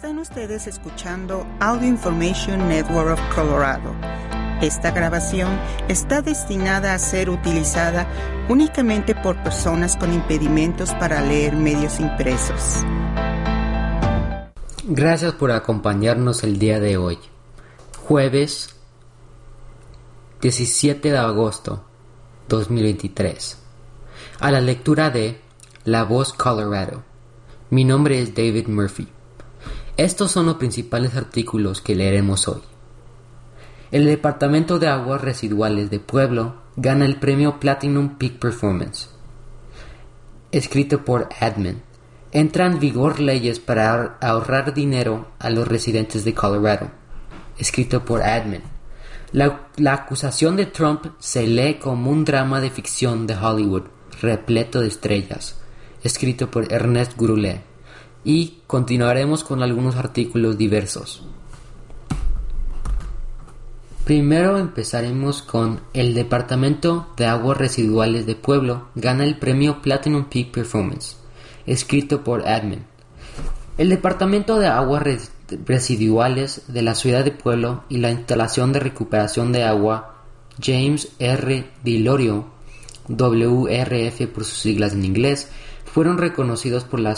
Están ustedes escuchando Audio Information Network of Colorado. Esta grabación está destinada a ser utilizada únicamente por personas con impedimentos para leer medios impresos. Gracias por acompañarnos el día de hoy, jueves 17 de agosto 2023, a la lectura de La Voz Colorado. Mi nombre es David Murphy. Estos son los principales artículos que leeremos hoy. El Departamento de Aguas Residuales de Pueblo gana el premio Platinum Peak Performance. Escrito por Admin. Entran en vigor leyes para ahorrar dinero a los residentes de Colorado. Escrito por Admin. La, acusación de Trump se lee como un drama de ficción de Hollywood, repleto de estrellas. Escrito por Ernest Goulet y continuaremos con algunos artículos diversos. Primero empezaremos con el Departamento de Aguas Residuales de Pueblo gana el premio Platinum Peak Performance, escrito por Admin. El Departamento de Aguas Residuales de la Ciudad de Pueblo y la instalación de recuperación de agua James R. Dilorio, WRF por sus siglas en inglés, fueron reconocidos por la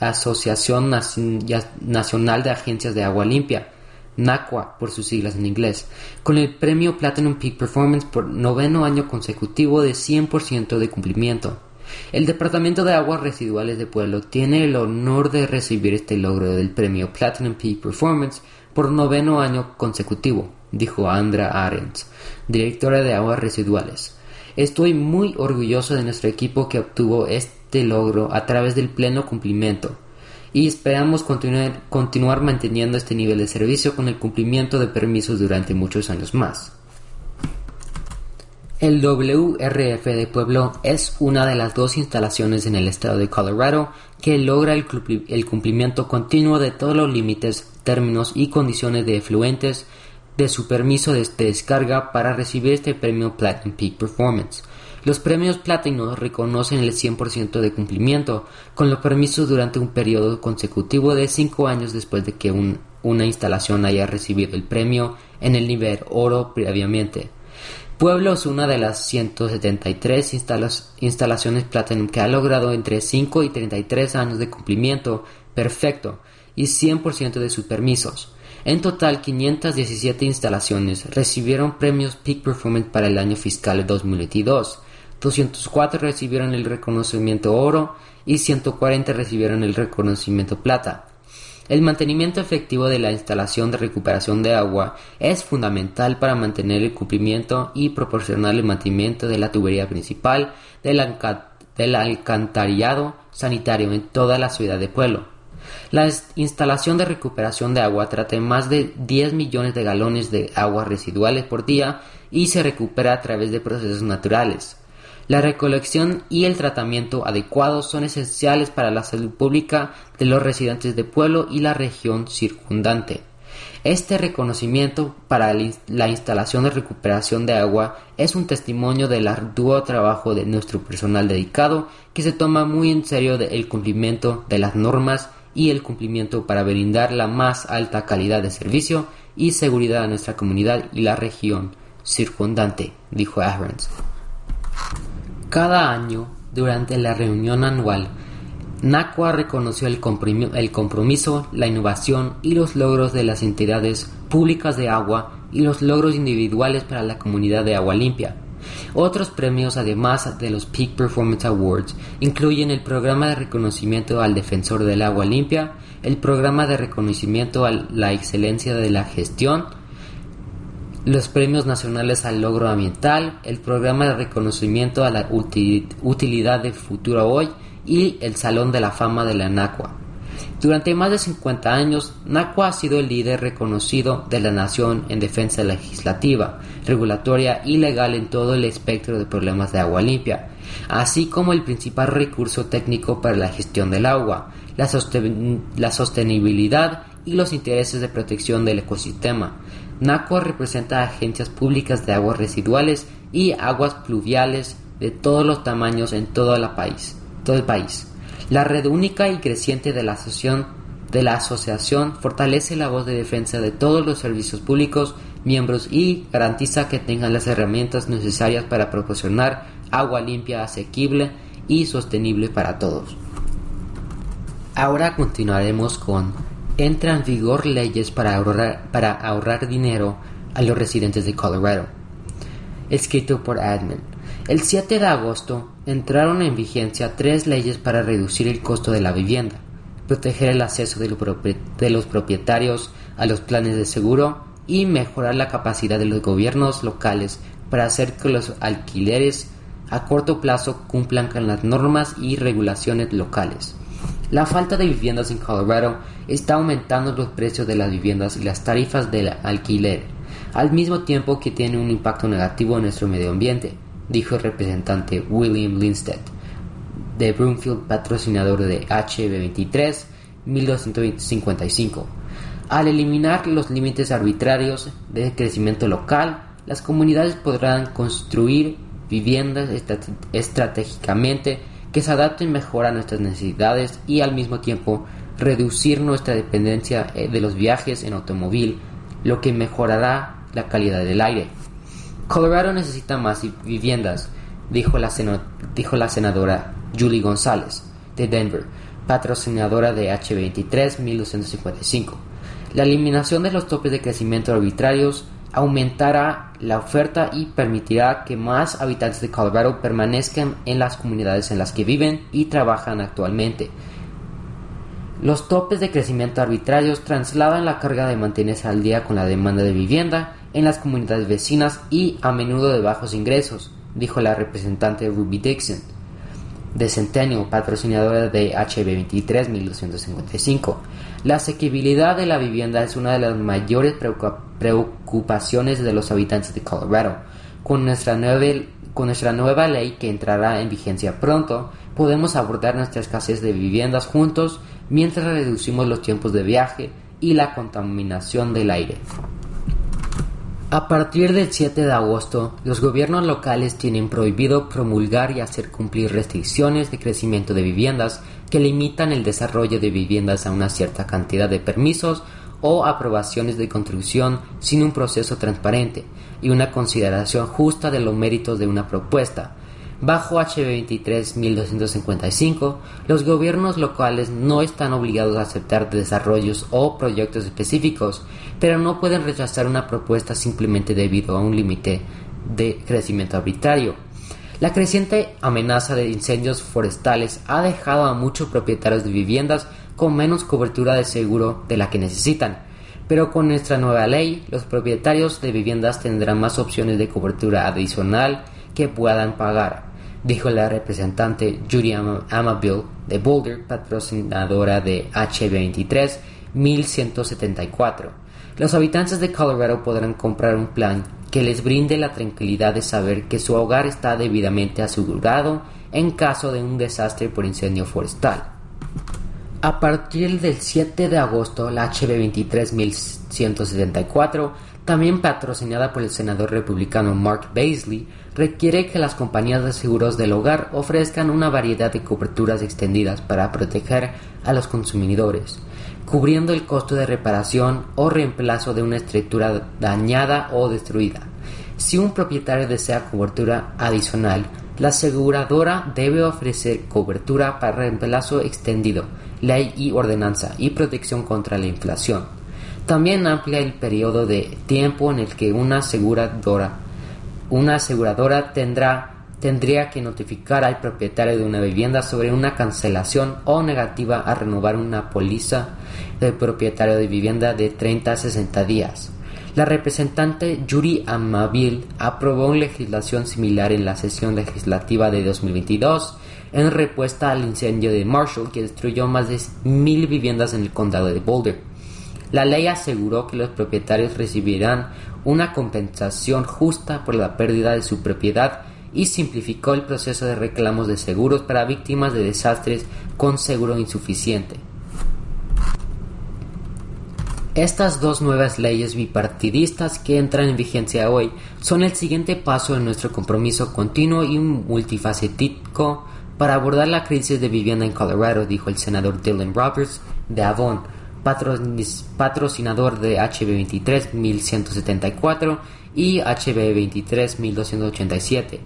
Asociación Nacional de Agencias de Agua Limpia, NACWA por sus siglas en inglés, con el premio Platinum Peak Performance por noveno año consecutivo de 100% de cumplimiento. El Departamento de Aguas Residuales de Pueblo tiene el honor de recibir este logro del premio Platinum Peak Performance por noveno año consecutivo, dijo Andra Arends, directora de Aguas Residuales. Estoy muy orgulloso de nuestro equipo que obtuvo este logro a través del pleno cumplimiento y esperamos continuar, continuar manteniendo este nivel de servicio con el cumplimiento de permisos durante muchos años más. El WRF de Pueblo es una de las dos instalaciones en el estado de Colorado que logra el, cumplimiento continuo de todos los límites, términos y condiciones de efluentes de su permiso de descarga para recibir este premio Platinum Peak Performance. Los premios Platino reconocen el 100% de cumplimiento con los permisos durante un periodo consecutivo de 5 años después de que una instalación haya recibido el premio en el nivel oro previamente. Pueblo es una de las 173 instalaciones Platinum que ha logrado entre 5 y 33 años de cumplimiento perfecto y 100% de sus permisos. En total, 517 instalaciones recibieron premios Peak Performance para el año fiscal 2022 204 recibieron el reconocimiento oro y 140 recibieron el reconocimiento plata. El mantenimiento efectivo de la instalación de recuperación de agua es fundamental para mantener el cumplimiento y proporcionar el mantenimiento de la tubería principal del, alcantarillado sanitario en toda la ciudad de Pueblo. La instalación de recuperación de agua trata más de 10 millones de galones de agua residuales por día y se recupera a través de procesos naturales. La recolección y el tratamiento adecuados son esenciales para la salud pública de los residentes de pueblo y la región circundante. Este reconocimiento para la instalación de recuperación de agua es un testimonio del arduo trabajo de nuestro personal dedicado que se toma muy en serio el cumplimiento de las normas y el cumplimiento para brindar la más alta calidad de servicio y seguridad a nuestra comunidad y la región circundante, dijo Ahrens. Cada año, durante la reunión anual, NACUA reconoció el compromiso, la innovación y los logros de las entidades públicas de agua y los logros individuales para la comunidad de agua limpia. Otros premios, además de los Peak Performance Awards, incluyen el programa de reconocimiento al defensor del agua limpia, el programa de reconocimiento a la excelencia de la gestión, los premios nacionales al logro ambiental, el programa de reconocimiento a la utilidad de futuro hoy y el Salón de la Fama de la NACUA. Durante más de 50 años, NACUA ha sido el líder reconocido de la nación en defensa legislativa, regulatoria y legal en todo el espectro de problemas de agua limpia, así como el principal recurso técnico para la gestión del agua, la, sostenibilidad y los intereses de protección del ecosistema. NACUA representa agencias públicas de aguas residuales y aguas pluviales de todos los tamaños en todo, país, todo el país. La red única y creciente de la Asociación fortalece la voz de defensa de todos los servicios públicos miembros y garantiza que tengan las herramientas necesarias para proporcionar agua limpia, asequible y sostenible para todos. Ahora continuaremos con entra en vigor leyes para ahorrar, para ahorrar dinero a los residentes de Colorado. Escrito por Admin. El 7 de agosto entraron en vigencia tres leyes para reducir el costo de la vivienda, proteger el acceso de, los propietarios a los planes de seguro y mejorar la capacidad de los gobiernos locales para hacer que los alquileres a corto plazo cumplan con las normas y regulaciones locales. La falta de viviendas en Colorado está aumentando los precios de las viviendas y las tarifas del alquiler, al mismo tiempo que tiene un impacto negativo en nuestro medio ambiente, dijo el representante William Lindstedt de Broomfield, patrocinador de HB23 1255. Al eliminar los límites arbitrarios de crecimiento local, las comunidades podrán construir viviendas estratégicamente que se adapten mejor a nuestras necesidades y al mismo tiempo reducir nuestra dependencia eh, de los viajes en automóvil, lo que mejorará la calidad del aire. Colorado necesita más viviendas, dijo la, senadora Julie González de Denver, patrocinadora de H23 1255. La eliminación de los topes de crecimiento arbitrarios aumentará la oferta y permitirá que más habitantes de Colorado permanezcan en las comunidades en las que viven y trabajan actualmente. Los topes de crecimiento arbitrarios trasladan la carga de mantenerse al día con la demanda de vivienda en las comunidades vecinas y a menudo de bajos ingresos, dijo la representante Ruby Dixon de Centennial, patrocinadora de HB23 1255. La asequibilidad de la vivienda es una de las mayores preocupaciones de los habitantes de Colorado. Con nuestra nueva ley que entrará en vigencia pronto, podemos abordar nuestra escasez de viviendas juntos mientras reducimos los tiempos de viaje y la contaminación del aire. A partir del 7 de agosto, los gobiernos locales tienen prohibido promulgar y hacer cumplir restricciones de crecimiento de viviendas que limitan el desarrollo de viviendas a una cierta cantidad de permisos o aprobaciones de construcción sin un proceso transparente y una consideración justa de los méritos de una propuesta, Bajo HB23 1255, los gobiernos locales no están obligados a aceptar desarrollos o proyectos específicos, pero no pueden rechazar una propuesta simplemente debido a un límite de crecimiento arbitrario. La creciente amenaza de incendios forestales ha dejado a muchos propietarios de viviendas con menos cobertura de seguro de la que necesitan, pero con nuestra nueva ley, los propietarios de viviendas tendrán más opciones de cobertura adicional que puedan pagar dijo la representante Judy Amabile de Boulder, patrocinadora de H23 1174. Los habitantes de Colorado podrán comprar un plan que les brinde la tranquilidad de saber que su hogar está debidamente asegurado en caso de un desastre por incendio forestal. A partir del 7 de agosto, la HB 23174 también patrocinada por el senador republicano Mark Baisley, requiere que las compañías de seguros del hogar ofrezcan una variedad de coberturas extendidas para proteger a los consumidores, cubriendo el costo de reparación o reemplazo de una estructura dañada o destruida. Si un propietario desea cobertura adicional, la aseguradora debe ofrecer cobertura para reemplazo extendido, ley y ordenanza y protección contra la inflación. También amplia el periodo de tiempo en el que una aseguradora, una aseguradora tendrá, tendría que notificar al propietario de una vivienda sobre una cancelación o negativa a renovar una póliza del propietario de vivienda de 30 a 60 días. La representante Yuri Amabil aprobó una legislación similar en la sesión legislativa de 2022 en respuesta al incendio de Marshall que destruyó más de mil viviendas en el condado de Boulder. La ley aseguró que los propietarios recibirán una compensación justa por la pérdida de su propiedad y simplificó el proceso de reclamos de seguros para víctimas de desastres con seguro insuficiente. Estas dos nuevas leyes bipartidistas que entran en vigencia hoy son el siguiente paso en nuestro compromiso continuo y multifacético para abordar la crisis de vivienda en Colorado, dijo el senador Dylan Roberts de Avon patrocinador de HB23 1174 y HB23 1287.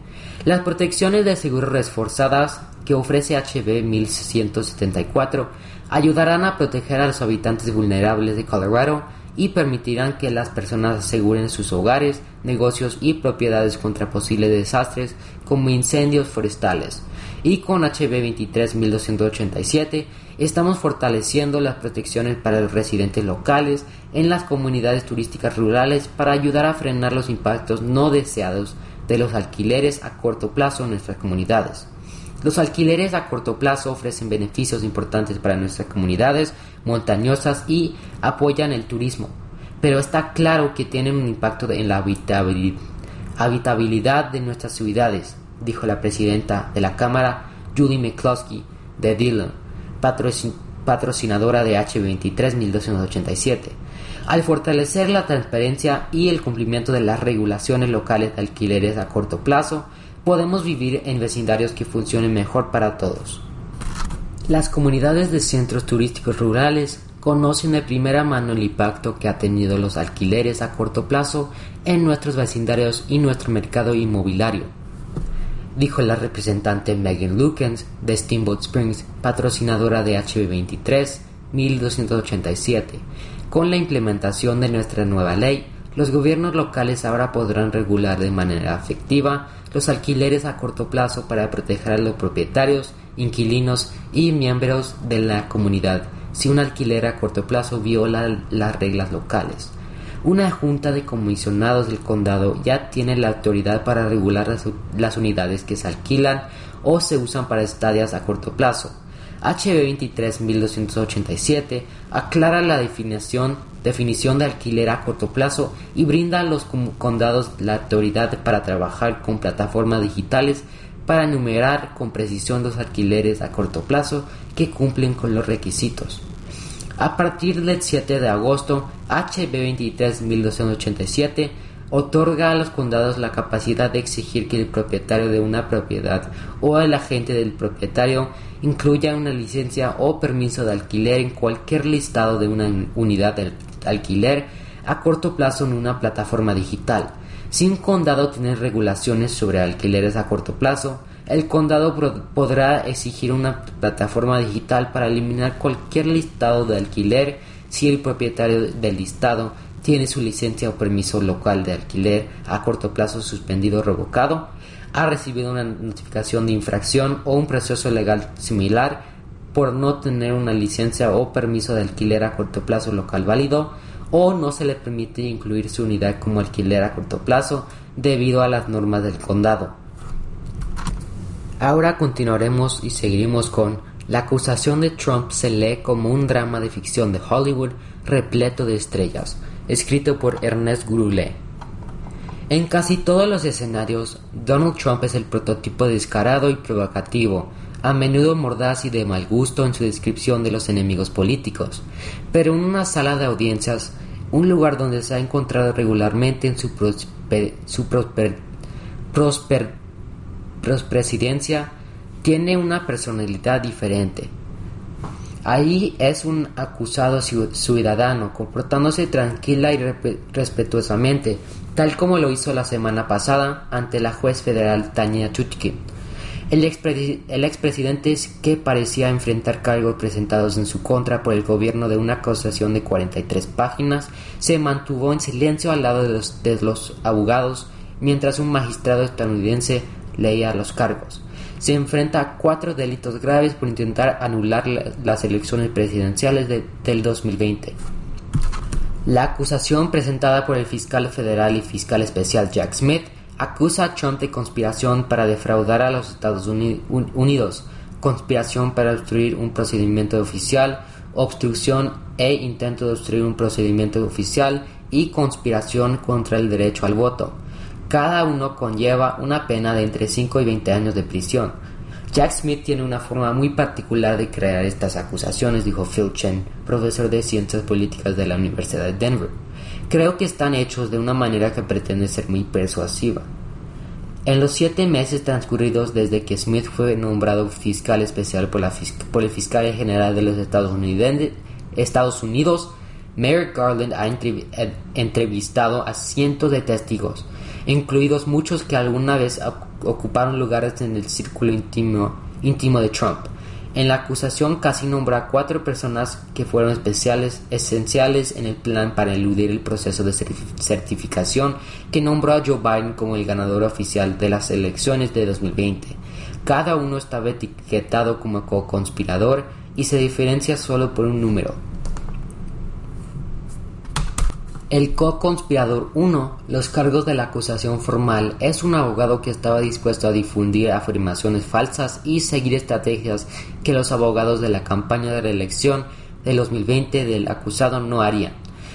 Las protecciones de seguro reforzadas que ofrece HB 1174 ayudarán a proteger a los habitantes vulnerables de Colorado y permitirán que las personas aseguren sus hogares, negocios y propiedades contra posibles desastres como incendios forestales. Y con HB 23 1287 estamos fortaleciendo las protecciones para los residentes locales en las comunidades turísticas rurales para ayudar a frenar los impactos no deseados de los alquileres a corto plazo en nuestras comunidades. Los alquileres a corto plazo ofrecen beneficios importantes para nuestras comunidades montañosas y apoyan el turismo, pero está claro que tienen un impacto en la habitabilidad de nuestras ciudades, dijo la presidenta de la Cámara, Judy McCloskey, de Dillon patrocinadora de H23 1287. Al fortalecer la transparencia y el cumplimiento de las regulaciones locales de alquileres a corto plazo, podemos vivir en vecindarios que funcionen mejor para todos. Las comunidades de centros turísticos rurales conocen de primera mano el impacto que ha tenido los alquileres a corto plazo en nuestros vecindarios y nuestro mercado inmobiliario dijo la representante Megan Lukens de Steamboat Springs, patrocinadora de HB23 1287. Con la implementación de nuestra nueva ley, los gobiernos locales ahora podrán regular de manera efectiva los alquileres a corto plazo para proteger a los propietarios, inquilinos y miembros de la comunidad si un alquiler a corto plazo viola las reglas locales. Una junta de comisionados del condado ya tiene la autoridad para regular las, unidades que se alquilan o se usan para estadias a corto plazo. HB 23.287 aclara la definición, definición de alquiler a corto plazo y brinda a los condados la autoridad para trabajar con plataformas digitales para enumerar con precisión los alquileres a corto plazo que cumplen con los requisitos. A partir del 7 de agosto, HB 23.287 otorga a los condados la capacidad de exigir que el propietario de una propiedad o el agente del propietario incluya una licencia o permiso de alquiler en cualquier listado de una unidad de alquiler a corto plazo en una plataforma digital. Si un condado tiene regulaciones sobre alquileres a corto plazo, el condado podrá exigir una plataforma digital para eliminar cualquier listado de alquiler si el propietario del listado tiene su licencia o permiso local de alquiler a corto plazo suspendido o revocado, ha recibido una notificación de infracción o un proceso legal similar por no tener una licencia o permiso de alquiler a corto plazo local válido o no se le permite incluir su unidad como alquiler a corto plazo debido a las normas del condado. Ahora continuaremos y seguiremos con La acusación de Trump se lee como un drama de ficción de Hollywood repleto de estrellas, escrito por Ernest Gurule. En casi todos los escenarios, Donald Trump es el prototipo descarado y provocativo, a menudo mordaz y de mal gusto en su descripción de los enemigos políticos, pero en una sala de audiencias, un lugar donde se ha encontrado regularmente en su, prosper, presidencia tiene una personalidad diferente. Ahí es un acusado ciudadano, comportándose tranquila y respetuosamente, tal como lo hizo la semana pasada ante la juez federal Tanya Chutkin. El, el expresidente que parecía enfrentar cargos presentados en su contra por el gobierno de una acusación de 43 páginas se mantuvo en silencio al lado de los, de los abogados mientras un magistrado estadounidense leía los cargos. Se enfrenta a cuatro delitos graves por intentar anular las elecciones presidenciales del 2020. La acusación presentada por el fiscal federal y fiscal especial Jack Smith acusa a Trump de conspiración para defraudar a los Estados Unidos, conspiración para obstruir un procedimiento oficial, obstrucción e intento de obstruir un procedimiento oficial y conspiración contra el derecho al voto. Cada uno conlleva una pena de entre 5 y 20 años de prisión. Jack Smith tiene una forma muy particular de crear estas acusaciones, dijo Phil Chen, profesor de ciencias políticas de la Universidad de Denver. Creo que están hechos de una manera que pretende ser muy persuasiva. En los siete meses transcurridos desde que Smith fue nombrado fiscal especial por, el fiscal general de los Estados Unidos, Merrick Garland ha entrevistado a cientos de testigos, incluidos muchos que alguna vez ocuparon lugares en el círculo íntimo, íntimo de Trump. En la acusación casi nombra a cuatro personas que fueron especiales, esenciales en el plan para eludir el proceso de certificación que nombró a Joe Biden como el ganador oficial de las elecciones de 2020. Cada uno estaba etiquetado como co-conspirador y se diferencia solo por un número, el co-conspirador 1, los cargos de la acusación formal, es un abogado que estaba dispuesto a difundir afirmaciones falsas y seguir estrategias que los abogados de la campaña de reelección del 2020 del acusado no harían.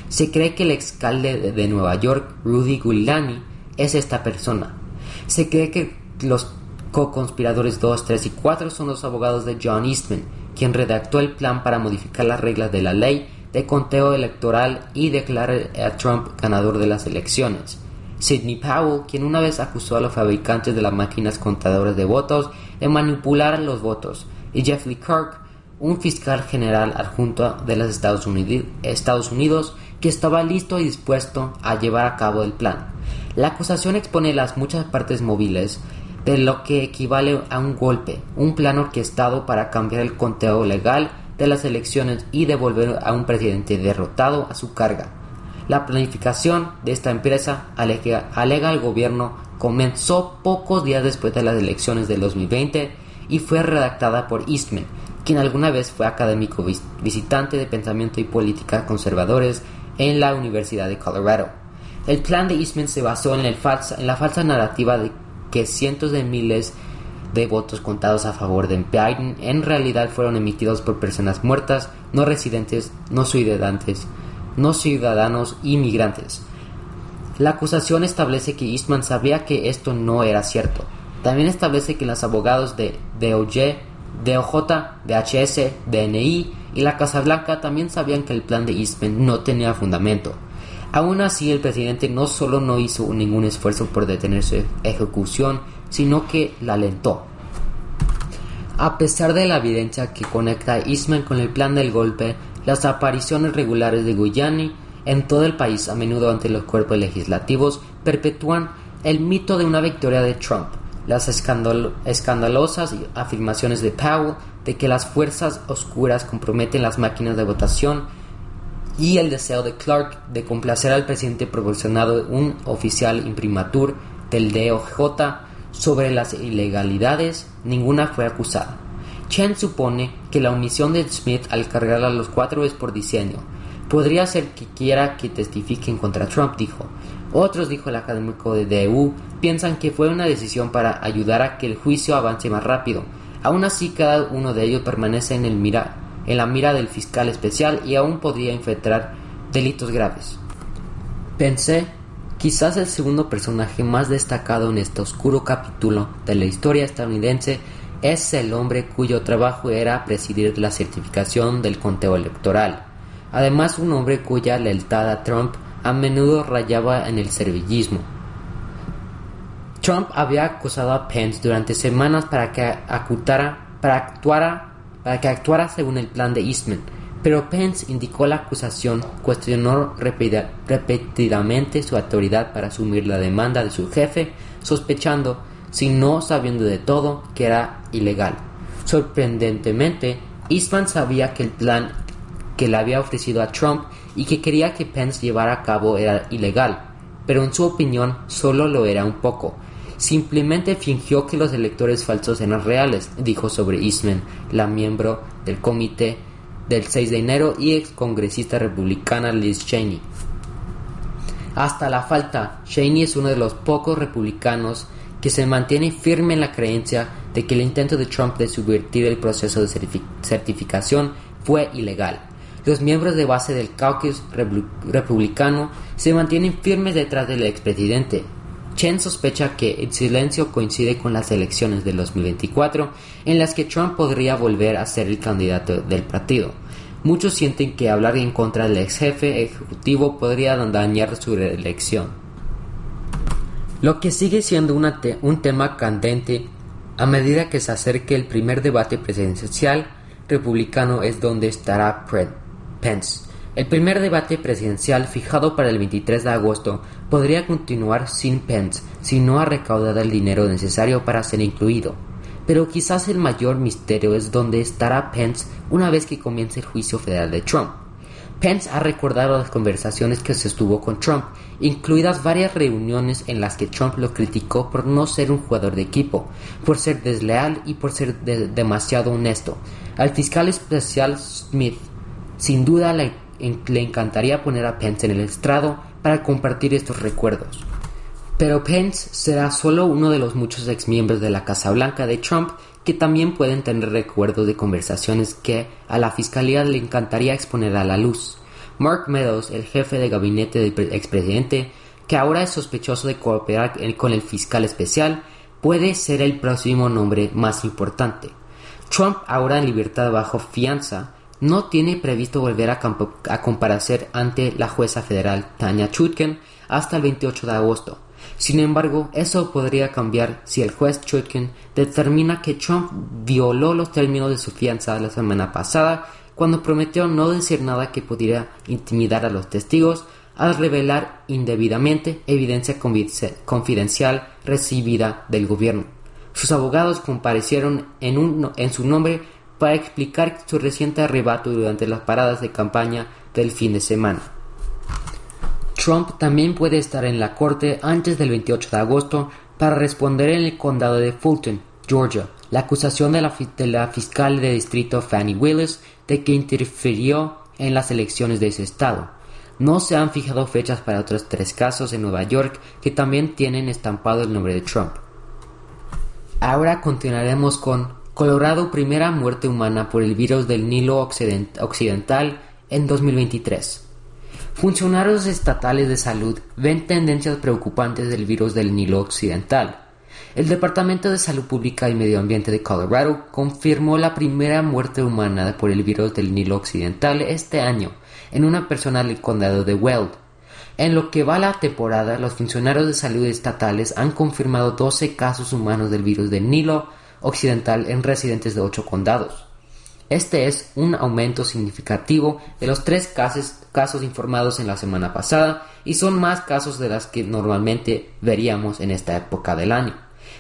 Se cree que el exalcalde de Nueva York, Rudy Giuliani, es esta persona. Se cree que los co-conspiradores 2, 3 y 4 son los abogados de John Eastman, quien redactó el plan para modificar las reglas de la ley de conteo electoral y declara a Trump ganador de las elecciones. Sidney Powell, quien una vez acusó a los fabricantes de las máquinas contadoras de votos de manipular los votos, y Jeffrey Kirk, un fiscal general adjunto de los Estados Unidos, Estados Unidos que estaba listo y dispuesto a llevar a cabo el plan. La acusación expone las muchas partes móviles de lo que equivale a un golpe, un plan orquestado para cambiar el conteo legal de las elecciones y devolver a un presidente derrotado a su carga. La planificación de esta empresa, alega, alega el gobierno, comenzó pocos días después de las elecciones del 2020 y fue redactada por Eastman, quien alguna vez fue académico visitante de pensamiento y política conservadores en la Universidad de Colorado. El plan de Eastman se basó en, el falsa, en la falsa narrativa de que cientos de miles de votos contados a favor de Biden en realidad fueron emitidos por personas muertas, no residentes, no ciudadanos, no ciudadanos. La acusación establece que Eastman sabía que esto no era cierto. También establece que los abogados de DOJ, DOJ, DHS, DNI y la Casa Blanca también sabían que el plan de Eastman no tenía fundamento. Aún así, el presidente no solo no hizo ningún esfuerzo por detener su ejecución, sino que la alentó. A pesar de la evidencia que conecta a Eastman con el plan del golpe, las apariciones regulares de Guyani en todo el país, a menudo ante los cuerpos legislativos, perpetúan el mito de una victoria de Trump. Las escandalosas afirmaciones de Powell de que las fuerzas oscuras comprometen las máquinas de votación y el deseo de Clark de complacer al presidente proporcionado un oficial imprimatur del DOJ sobre las ilegalidades, ninguna fue acusada. Chen supone que la omisión de Smith al cargar a los cuatro es por diseño. Podría ser que quiera que testifiquen contra Trump, dijo. Otros, dijo el académico de DU, piensan que fue una decisión para ayudar a que el juicio avance más rápido. Aún así, cada uno de ellos permanece en, el mira, en la mira del fiscal especial y aún podría infiltrar delitos graves. Pensé Quizás el segundo personaje más destacado en este oscuro capítulo de la historia estadounidense es el hombre cuyo trabajo era presidir la certificación del conteo electoral. Además, un hombre cuya lealtad a Trump a menudo rayaba en el servillismo. Trump había acusado a Pence durante semanas para que, actuara, para que actuara según el plan de Eastman, pero Pence indicó la acusación, cuestionó repetidamente su autoridad para asumir la demanda de su jefe, sospechando, si no sabiendo de todo, que era ilegal. Sorprendentemente, Eastman sabía que el plan que le había ofrecido a Trump y que quería que Pence llevara a cabo era ilegal, pero en su opinión solo lo era un poco. Simplemente fingió que los electores falsos eran reales, dijo sobre Eastman, la miembro del comité del 6 de enero y ex congresista republicana Liz Cheney. Hasta la falta, Cheney es uno de los pocos republicanos que se mantiene firme en la creencia de que el intento de Trump de subvertir el proceso de certificación fue ilegal. Los miembros de base del caucus republicano se mantienen firmes detrás del expresidente, Chen sospecha que el silencio coincide con las elecciones de 2024 en las que Trump podría volver a ser el candidato del partido. Muchos sienten que hablar en contra del ex jefe ejecutivo podría dañar su reelección. Lo que sigue siendo un tema candente a medida que se acerque el primer debate presidencial republicano es donde estará Pence. El primer debate presidencial fijado para el 23 de agosto podría continuar sin Pence si no ha recaudado el dinero necesario para ser incluido. Pero quizás el mayor misterio es dónde estará Pence una vez que comience el juicio federal de Trump. Pence ha recordado las conversaciones que se estuvo con Trump, incluidas varias reuniones en las que Trump lo criticó por no ser un jugador de equipo, por ser desleal y por ser demasiado honesto. Al fiscal especial Smith, sin duda le, encantaría poner a Pence en el estrado para compartir estos recuerdos. Pero Pence será solo uno de los muchos exmiembros de la Casa Blanca de Trump que también pueden tener recuerdos de conversaciones que a la fiscalía le encantaría exponer a la luz. Mark Meadows, el jefe de gabinete del expresidente, que ahora es sospechoso de cooperar con el fiscal especial, puede ser el próximo nombre más importante. Trump, ahora en libertad bajo fianza, no tiene previsto volver a, comparecer ante la jueza federal Tanya Chutkin hasta el 28 de agosto. Sin embargo, eso podría cambiar si el juez Chutkin determina que Trump violó los términos de su fianza la semana pasada cuando prometió no decir nada que pudiera intimidar a los testigos al revelar indebidamente evidencia confidencial recibida del gobierno. Sus abogados comparecieron en su nombre para explicar su reciente arrebato durante las paradas de campaña del fin de semana. Trump también puede estar en la corte antes del 28 de agosto para responder en el condado de Fulton, Georgia, la acusación de la, fiscal de distrito Fannie Willis de que interfirió en las elecciones de ese estado. No se han fijado fechas para otros tres casos en Nueva York que también tienen estampado el nombre de Trump. Ahora continuaremos con Colorado primera muerte humana por el virus del Nilo Occidental en 2023. Funcionarios estatales de salud ven tendencias preocupantes del virus del Nilo Occidental. El Departamento de Salud Pública y Medio Ambiente de Colorado confirmó la primera muerte humana por el virus del Nilo Occidental este año en una persona del condado de Weld. En lo que va la temporada, los funcionarios de salud estatales han confirmado 12 casos humanos del virus del Nilo Occidental en residentes de 8 condados. Este es un aumento significativo de los tres casos, casos, informados en la semana pasada y son más casos de las que normalmente veríamos en esta época del año.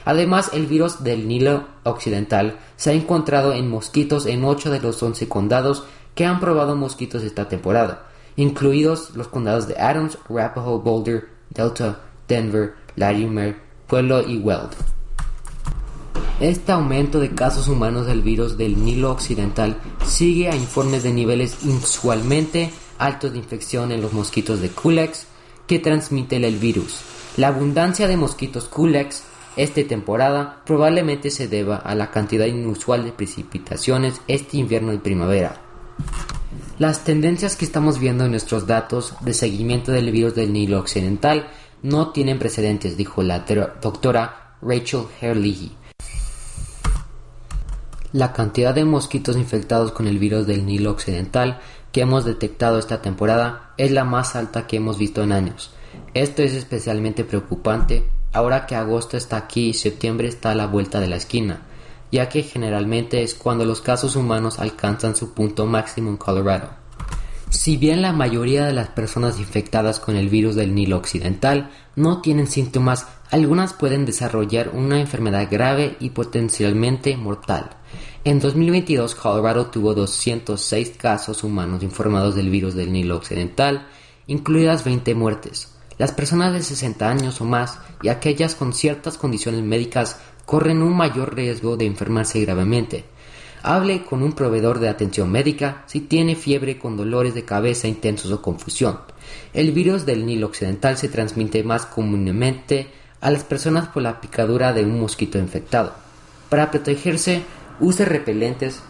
Además, el virus del Nilo Occidental se ha encontrado en mosquitos en 8 de los 11 condados que han probado mosquitos esta temporada, incluidos los condados de Adams, Arapahoe, Boulder, Delta, Denver, Larimer, Pueblo y Weld. Este aumento de casos humanos del virus del Nilo Occidental sigue a informes de niveles inusualmente altos de infección en los mosquitos de Culex que transmiten el virus. La abundancia de mosquitos Culex esta temporada probablemente se deba a la cantidad inusual de precipitaciones este invierno y primavera. Las tendencias que estamos viendo en nuestros datos de seguimiento del virus del Nilo Occidental no tienen precedentes, dijo la doctora Rachel Herlihy la cantidad de mosquitos infectados con el virus del Nilo Occidental que hemos detectado esta temporada es la más alta que hemos visto en años. Esto es especialmente preocupante ahora que agosto está aquí y septiembre está a la vuelta de la esquina, ya que generalmente es cuando los casos humanos alcanzan su punto máximo en Colorado. Si bien la mayoría de las personas infectadas con el virus del Nilo Occidental no tienen síntomas, algunas pueden desarrollar una enfermedad grave y potencialmente mortal. En 2022, Colorado tuvo 206 casos humanos informados del virus del Nilo Occidental, incluidas 20 muertes. Las personas de 60 años o más y aquellas con ciertas condiciones médicas corren un mayor riesgo de enfermarse gravemente. Hable con un proveedor de atención médica si tiene fiebre con dolores de cabeza intensos o confusión. El virus del Nilo Occidental se transmite más comúnmente a las personas por la picadura de un mosquito infectado. Para protegerse, Use repelentes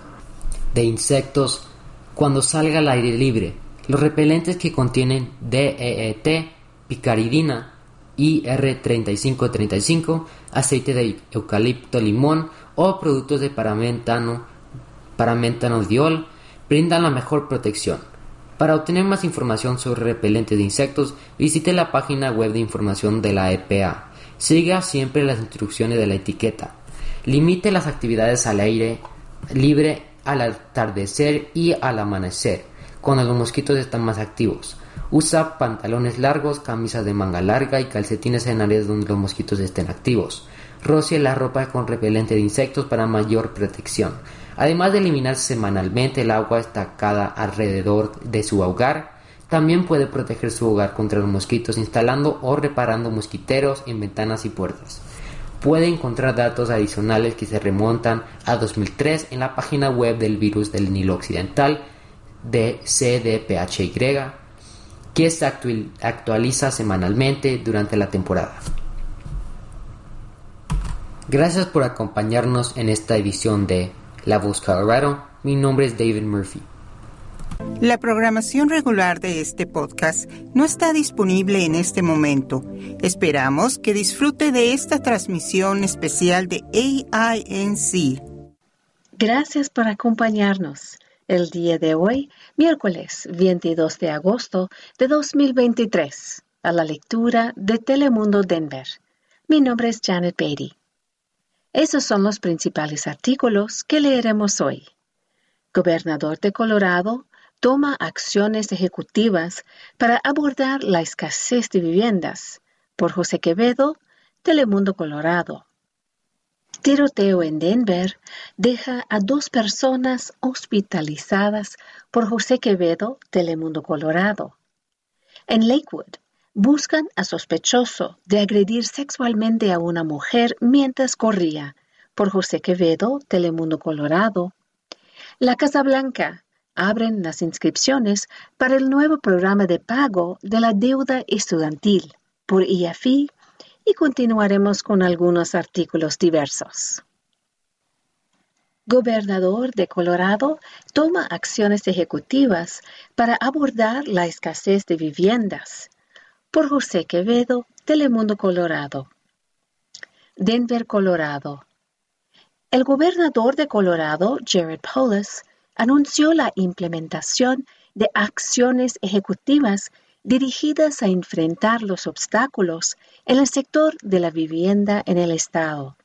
de insectos cuando salga al aire libre. Los repelentes que contienen DEET, picaridina, IR3535, aceite de eucalipto limón o productos de paramentano, diol brindan la mejor protección. Para obtener más información sobre repelentes de insectos, visite la página web de información de la EPA. Siga siempre las instrucciones de la etiqueta. Limite las actividades al aire libre al atardecer y al amanecer. cuando los mosquitos están más activos. Usa pantalones largos, camisas de manga larga y calcetines en áreas donde los mosquitos estén activos. Rocie la ropa con repelente de insectos para mayor protección. Además de eliminar semanalmente el agua estacada alrededor de su hogar, también puede proteger su hogar contra los mosquitos instalando o reparando mosquiteros en ventanas y puertas. Puede encontrar datos adicionales que se remontan a 2003 en la página web del virus del Nilo Occidental de CDPHY, que se actualiza semanalmente durante la temporada. Gracias por acompañarnos en esta edición de La Voz Colorado. Mi nombre es David Murphy. La programación regular de este podcast no está disponible en este momento. Esperamos que disfrute de esta transmisión especial de AINC. Gracias por acompañarnos el día de hoy, miércoles 22 de agosto de 2023, a la lectura de Telemundo Denver. Mi nombre es Janet Beatty. Esos son los principales artículos que leeremos hoy. Gobernador de Colorado toma acciones ejecutivas para abordar la escasez de viviendas. Por José Quevedo, Telemundo Colorado. Tiroteo en Denver deja a dos personas hospitalizadas por José Quevedo, Telemundo Colorado. En Lakewood, buscan a sospechoso de agredir sexualmente a una mujer mientras corría por José Quevedo, Telemundo Colorado. La Casa Blanca abren las inscripciones para el nuevo programa de pago de la deuda estudiantil por IAFI y continuaremos con algunos artículos diversos. Gobernador de Colorado toma acciones ejecutivas para abordar la escasez de viviendas. Por José Quevedo, Telemundo Colorado. Denver, Colorado. El gobernador de Colorado, Jared Polis, anunció la implementación de acciones ejecutivas dirigidas a enfrentar los obstáculos en el sector de la vivienda en el Estado.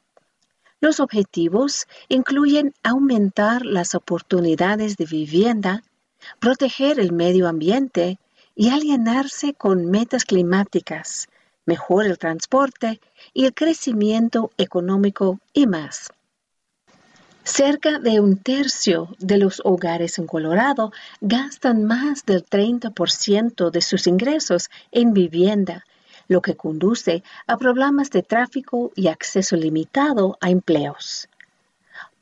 Los objetivos incluyen aumentar las oportunidades de vivienda, proteger el medio ambiente y alienarse con metas climáticas, mejorar el transporte y el crecimiento económico y más. Cerca de un tercio de los hogares en Colorado gastan más del 30% de sus ingresos en vivienda, lo que conduce a problemas de tráfico y acceso limitado a empleos.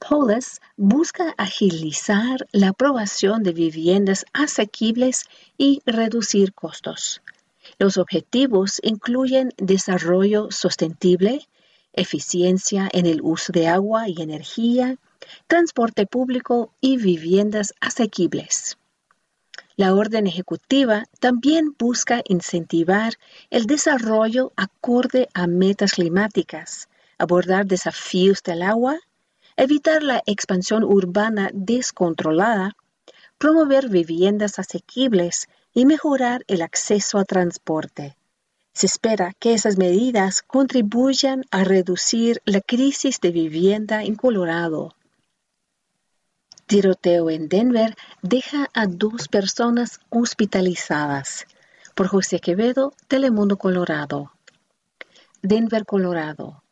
Polis busca agilizar la aprobación de viviendas asequibles y reducir costos. Los objetivos incluyen desarrollo sostenible, eficiencia en el uso de agua y energía, transporte público y viviendas asequibles. La orden ejecutiva también busca incentivar el desarrollo acorde a metas climáticas, abordar desafíos del agua, evitar la expansión urbana descontrolada, promover viviendas asequibles y mejorar el acceso a transporte. Se espera que esas medidas contribuyan a reducir la crisis de vivienda en Colorado. Tiroteo en Denver deja a dos personas hospitalizadas. Por José Quevedo, Telemundo Colorado. Denver, Colorado.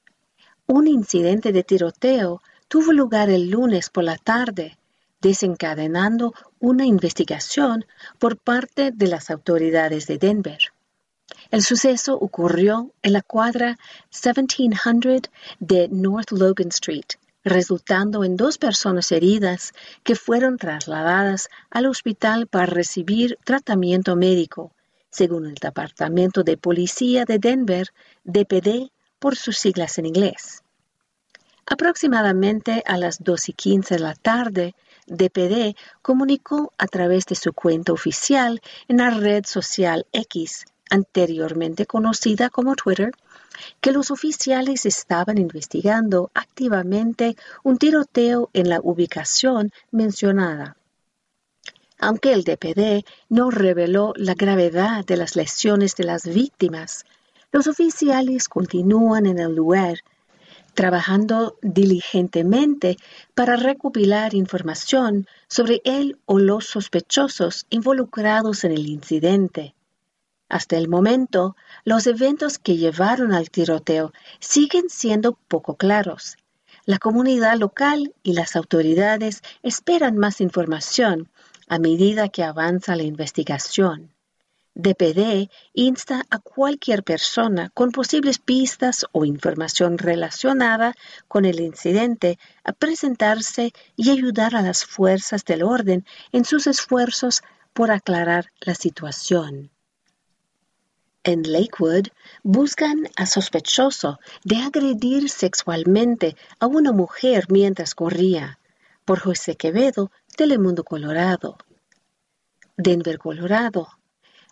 Un incidente de tiroteo tuvo lugar el lunes por la tarde, desencadenando una investigación por parte de las autoridades de Denver. El suceso ocurrió en la cuadra 1700 de North Logan Street, resultando en dos personas heridas que fueron trasladadas al hospital para recibir tratamiento médico, según el Departamento de Policía de Denver, DPD por sus siglas en inglés. Aproximadamente a las 2 y 15 de la tarde, DPD comunicó a través de su cuenta oficial en la red social X, anteriormente conocida como Twitter, que los oficiales estaban investigando activamente un tiroteo en la ubicación mencionada. Aunque el DPD no reveló la gravedad de las lesiones de las víctimas, los oficiales continúan en el lugar, trabajando diligentemente para recopilar información sobre él o los sospechosos involucrados en el incidente. Hasta el momento, los eventos que llevaron al tiroteo siguen siendo poco claros. La comunidad local y las autoridades esperan más información a medida que avanza la investigación. DPD insta a cualquier persona con posibles pistas o información relacionada con el incidente a presentarse y ayudar a las fuerzas del orden en sus esfuerzos por aclarar la situación. En Lakewood buscan a sospechoso de agredir sexualmente a una mujer mientras corría, por José Quevedo, Telemundo Colorado. Denver, Colorado,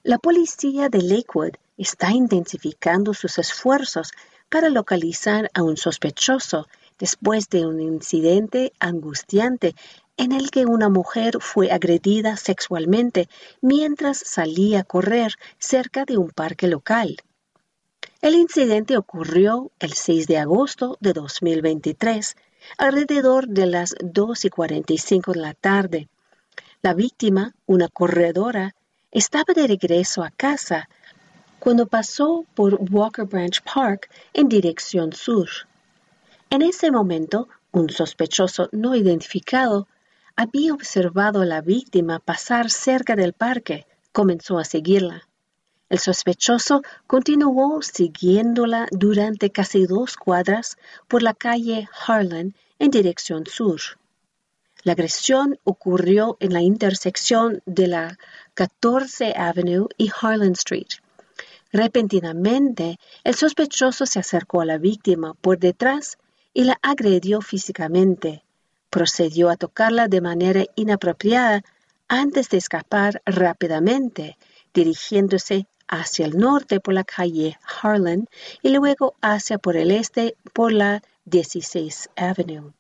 la policía de Lakewood está intensificando sus esfuerzos para localizar a un sospechoso después de un incidente angustiante en el que una mujer fue agredida sexualmente mientras salía a correr cerca de un parque local. El incidente ocurrió el 6 de agosto de 2023, alrededor de las 2 y 45 de la tarde. La víctima, una corredora, estaba de regreso a casa cuando pasó por Walker Branch Park en dirección sur. En ese momento, un sospechoso no identificado había observado a la víctima pasar cerca del parque. Comenzó a seguirla. El sospechoso continuó siguiéndola durante casi dos cuadras por la calle Harlan en dirección sur. La agresión ocurrió en la intersección de la 14 Avenue y Harlan Street. Repentinamente, el sospechoso se acercó a la víctima por detrás y la agredió físicamente. Procedió a tocarla de manera inapropiada antes de escapar rápidamente, dirigiéndose hacia el norte por la calle Harlan y luego hacia por el este por la 16 Avenue.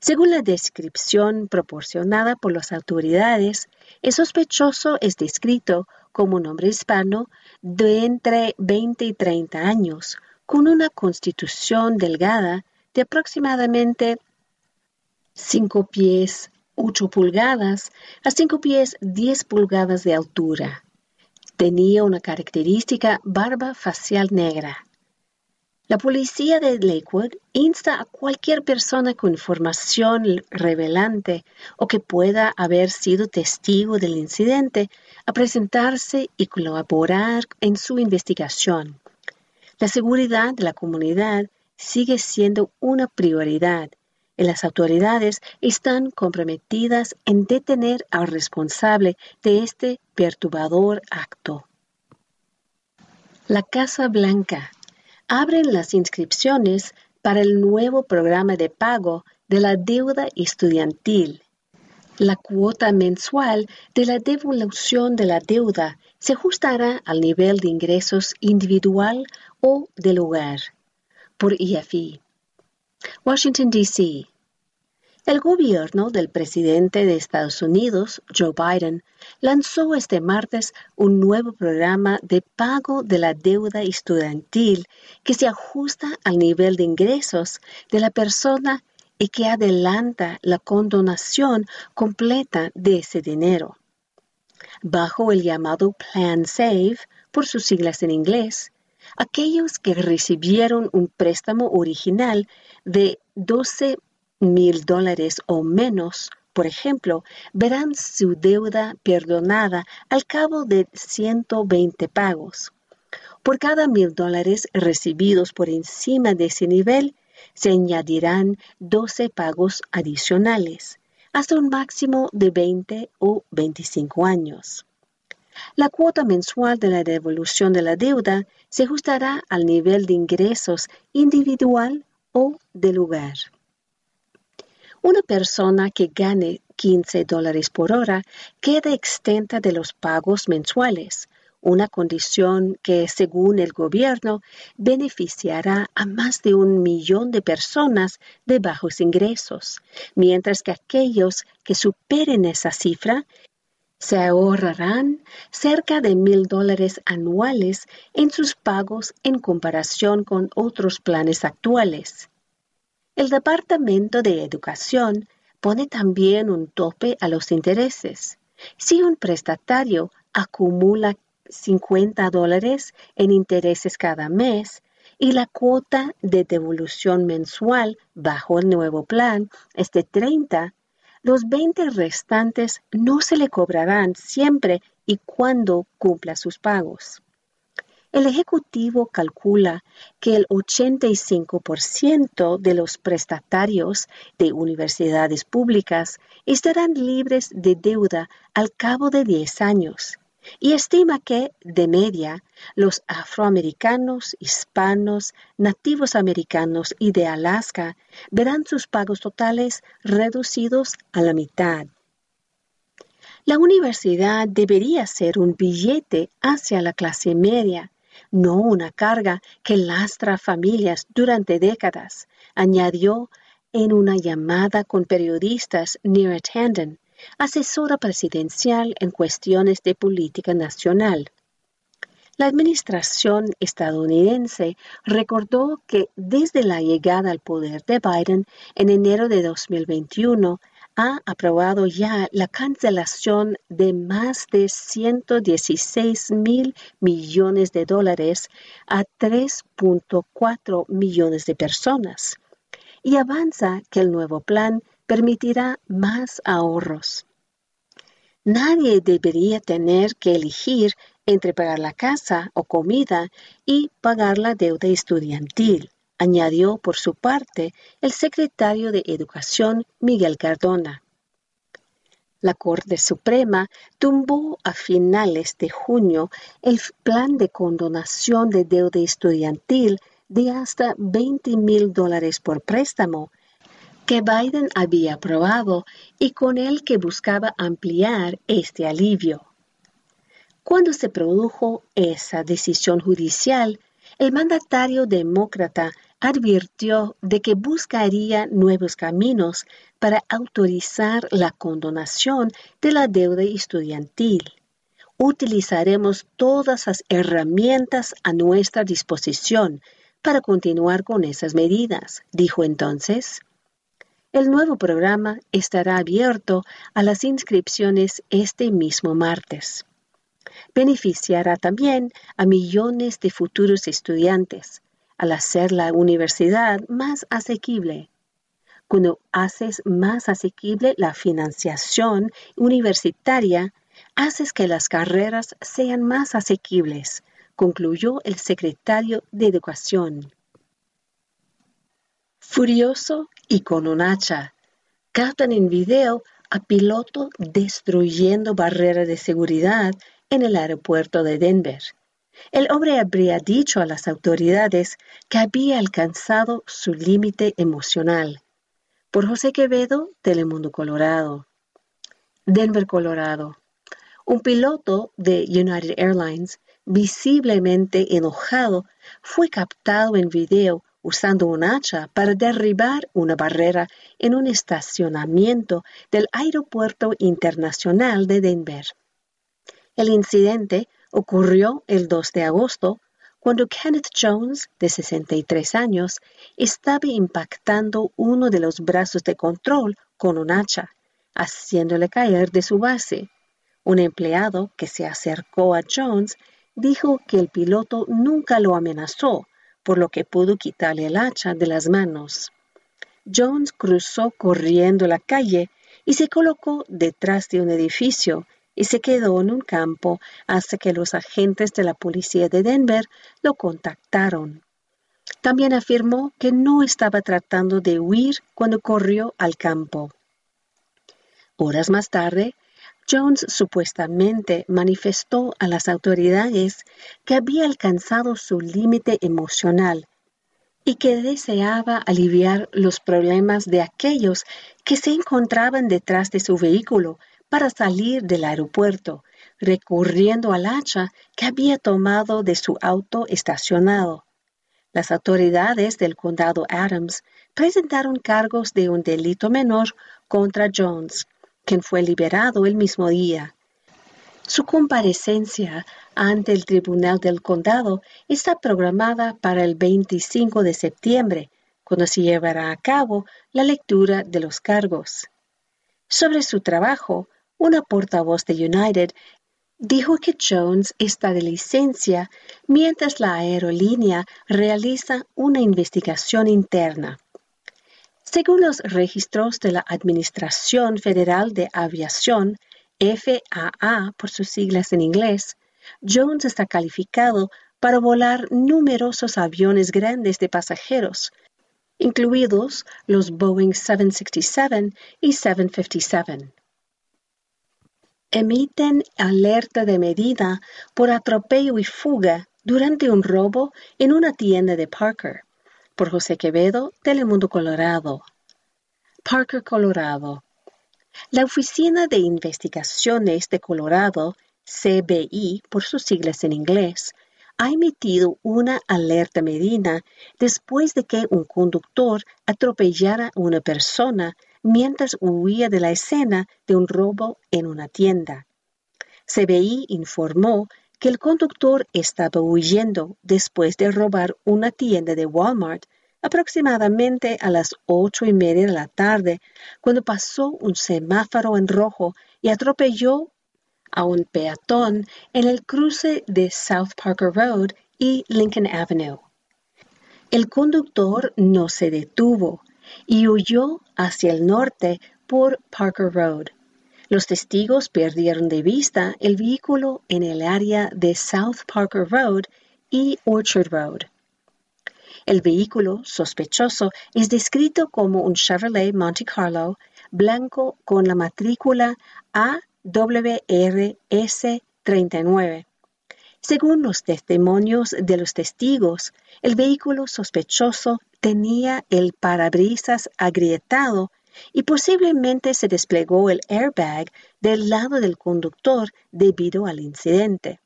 Según la descripción proporcionada por las autoridades, el sospechoso es descrito como un hombre hispano de entre 20 y 30 años, con una constitución delgada de aproximadamente 5 pies 8 pulgadas a 5 pies 10 pulgadas de altura. Tenía una característica barba facial negra. La policía de Lakewood insta a cualquier persona con información revelante o que pueda haber sido testigo del incidente a presentarse y colaborar en su investigación. La seguridad de la comunidad sigue siendo una prioridad y las autoridades están comprometidas en detener al responsable de este perturbador acto. La Casa Blanca abren las inscripciones para el nuevo programa de pago de la deuda estudiantil. La cuota mensual de la devolución de la deuda se ajustará al nivel de ingresos individual o del hogar. Por IFI. Washington, D.C. El gobierno del presidente de Estados Unidos, Joe Biden, lanzó este martes un nuevo programa de pago de la deuda estudiantil que se ajusta al nivel de ingresos de la persona y que adelanta la condonación completa de ese dinero. Bajo el llamado Plan Save, por sus siglas en inglés, aquellos que recibieron un préstamo original de 12 mil dólares o menos, por ejemplo, verán su deuda perdonada al cabo de 120 pagos. Por cada mil dólares recibidos por encima de ese nivel, se añadirán 12 pagos adicionales, hasta un máximo de 20 o 25 años. La cuota mensual de la devolución de la deuda se ajustará al nivel de ingresos individual o del lugar. Una persona que gane 15 dólares por hora queda exenta de los pagos mensuales, una condición que, según el gobierno, beneficiará a más de un millón de personas de bajos ingresos, mientras que aquellos que superen esa cifra se ahorrarán cerca de mil dólares anuales en sus pagos en comparación con otros planes actuales. El Departamento de Educación pone también un tope a los intereses. Si un prestatario acumula 50 dólares en intereses cada mes y la cuota de devolución mensual bajo el nuevo plan es de 30, los 20 restantes no se le cobrarán siempre y cuando cumpla sus pagos. El Ejecutivo calcula que el 85% de los prestatarios de universidades públicas estarán libres de deuda al cabo de 10 años y estima que, de media, los afroamericanos, hispanos, nativos americanos y de Alaska verán sus pagos totales reducidos a la mitad. La universidad debería ser un billete hacia la clase media no una carga que lastra familias durante décadas, añadió en una llamada con periodistas Neera Tanden, asesora presidencial en cuestiones de política nacional. La administración estadounidense recordó que desde la llegada al poder de Biden en enero de 2021 ha aprobado ya la cancelación de más de 116 mil millones de dólares a 3.4 millones de personas y avanza que el nuevo plan permitirá más ahorros. Nadie debería tener que elegir entre pagar la casa o comida y pagar la deuda estudiantil añadió por su parte el secretario de Educación Miguel Cardona. La Corte Suprema tumbó a finales de junio el plan de condonación de deuda estudiantil de hasta 20 mil dólares por préstamo que Biden había aprobado y con el que buscaba ampliar este alivio. Cuando se produjo esa decisión judicial, el mandatario demócrata advirtió de que buscaría nuevos caminos para autorizar la condonación de la deuda estudiantil. Utilizaremos todas las herramientas a nuestra disposición para continuar con esas medidas, dijo entonces. El nuevo programa estará abierto a las inscripciones este mismo martes. Beneficiará también a millones de futuros estudiantes, al hacer la universidad más asequible. Cuando haces más asequible la financiación universitaria, haces que las carreras sean más asequibles, concluyó el secretario de Educación. Furioso y con un hacha, captan en video a piloto destruyendo barreras de seguridad en el aeropuerto de Denver. El hombre habría dicho a las autoridades que había alcanzado su límite emocional. Por José Quevedo, Telemundo Colorado. Denver, Colorado. Un piloto de United Airlines, visiblemente enojado, fue captado en video usando un hacha para derribar una barrera en un estacionamiento del Aeropuerto Internacional de Denver. El incidente ocurrió el 2 de agosto cuando Kenneth Jones, de 63 años, estaba impactando uno de los brazos de control con un hacha, haciéndole caer de su base. Un empleado que se acercó a Jones dijo que el piloto nunca lo amenazó, por lo que pudo quitarle el hacha de las manos. Jones cruzó corriendo la calle y se colocó detrás de un edificio y se quedó en un campo hasta que los agentes de la policía de Denver lo contactaron. También afirmó que no estaba tratando de huir cuando corrió al campo. Horas más tarde, Jones supuestamente manifestó a las autoridades que había alcanzado su límite emocional y que deseaba aliviar los problemas de aquellos que se encontraban detrás de su vehículo para salir del aeropuerto, recurriendo al hacha que había tomado de su auto estacionado. Las autoridades del condado Adams presentaron cargos de un delito menor contra Jones, quien fue liberado el mismo día. Su comparecencia ante el tribunal del condado está programada para el 25 de septiembre, cuando se llevará a cabo la lectura de los cargos. Sobre su trabajo, una portavoz de United dijo que Jones está de licencia mientras la aerolínea realiza una investigación interna. Según los registros de la Administración Federal de Aviación, FAA por sus siglas en inglés, Jones está calificado para volar numerosos aviones grandes de pasajeros, incluidos los Boeing 767 y 757. Emiten alerta de medida por atropello y fuga durante un robo en una tienda de Parker. Por José Quevedo, Telemundo Colorado. Parker, Colorado. La Oficina de Investigaciones de Colorado, CBI por sus siglas en inglés, ha emitido una alerta medida después de que un conductor atropellara a una persona mientras huía de la escena de un robo en una tienda. CBI informó que el conductor estaba huyendo después de robar una tienda de Walmart aproximadamente a las ocho y media de la tarde, cuando pasó un semáforo en rojo y atropelló a un peatón en el cruce de South Parker Road y Lincoln Avenue. El conductor no se detuvo y huyó hacia el norte por Parker Road. Los testigos perdieron de vista el vehículo en el área de South Parker Road y Orchard Road. El vehículo sospechoso es descrito como un Chevrolet Monte Carlo blanco con la matrícula AWRS39. Según los testimonios de los testigos, el vehículo sospechoso tenía el parabrisas agrietado y posiblemente se desplegó el airbag del lado del conductor debido al incidente.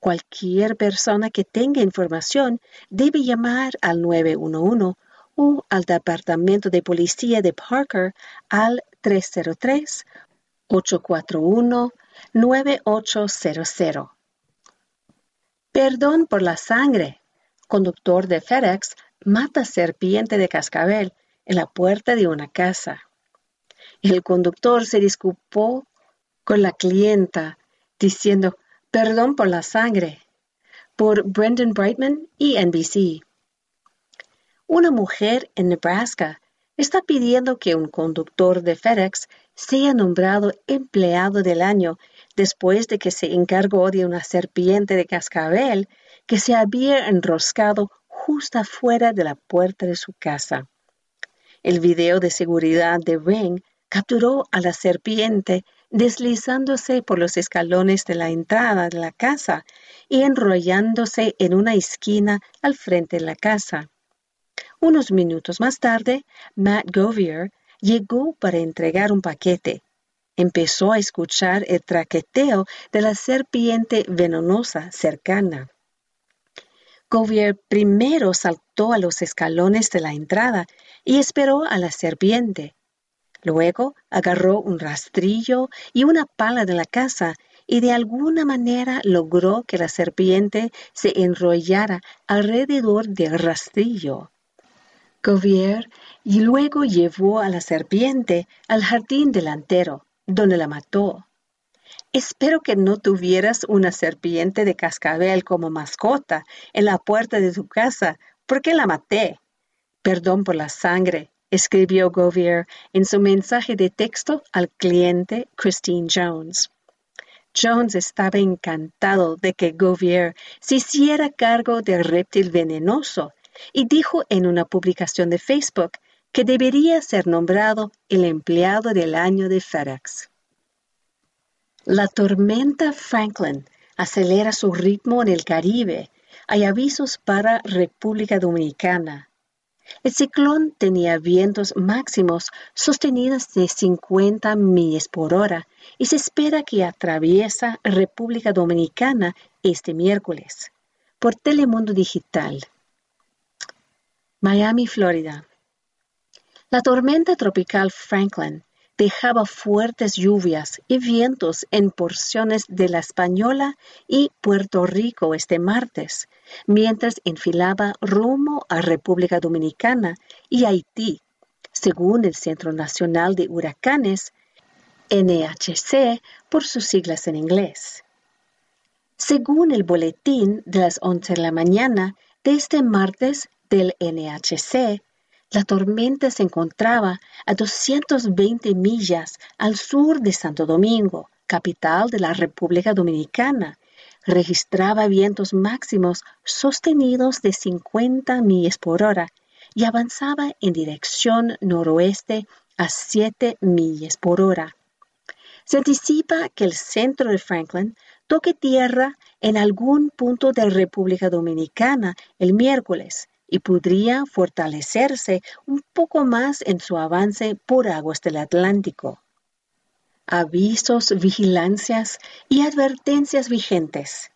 Cualquier persona que tenga información debe llamar al 911 o al Departamento de Policía de Parker al 303-841-9800. Perdón por la sangre. Conductor de FedEx mata serpiente de cascabel en la puerta de una casa. El conductor se disculpó con la clienta diciendo perdón por la sangre por Brendan Brightman y NBC. Una mujer en Nebraska está pidiendo que un conductor de FedEx sea nombrado empleado del año después de que se encargó de una serpiente de cascabel que se había enroscado justo afuera de la puerta de su casa. El video de seguridad de Ring capturó a la serpiente deslizándose por los escalones de la entrada de la casa y enrollándose en una esquina al frente de la casa. Unos minutos más tarde, Matt Govier llegó para entregar un paquete. Empezó a escuchar el traqueteo de la serpiente venenosa cercana. Govier primero saltó a los escalones de la entrada y esperó a la serpiente. Luego agarró un rastrillo y una pala de la casa y de alguna manera logró que la serpiente se enrollara alrededor del rastrillo. Govier y luego llevó a la serpiente al jardín delantero, donde la mató. Espero que no tuvieras una serpiente de cascabel como mascota en la puerta de tu casa, porque la maté. Perdón por la sangre, escribió Govier en su mensaje de texto al cliente Christine Jones. Jones estaba encantado de que Govier se hiciera cargo del reptil venenoso y dijo en una publicación de Facebook que debería ser nombrado el empleado del año de FedEx. La tormenta Franklin acelera su ritmo en el Caribe. Hay avisos para República Dominicana. El ciclón tenía vientos máximos sostenidos de 50 millas por hora y se espera que atraviesa República Dominicana este miércoles. Por Telemundo Digital. Miami, Florida. La tormenta tropical Franklin dejaba fuertes lluvias y vientos en porciones de La Española y Puerto Rico este martes, mientras enfilaba rumbo a República Dominicana y Haití, según el Centro Nacional de Huracanes, NHC por sus siglas en inglés. Según el boletín de las 11 de la mañana de este martes del NHC, la tormenta se encontraba a 220 millas al sur de Santo Domingo, capital de la República Dominicana. Registraba vientos máximos sostenidos de 50 millas por hora y avanzaba en dirección noroeste a 7 millas por hora. Se anticipa que el centro de Franklin toque tierra en algún punto de República Dominicana el miércoles y podría fortalecerse un poco más en su avance por aguas del Atlántico. Avisos, vigilancias y advertencias vigentes.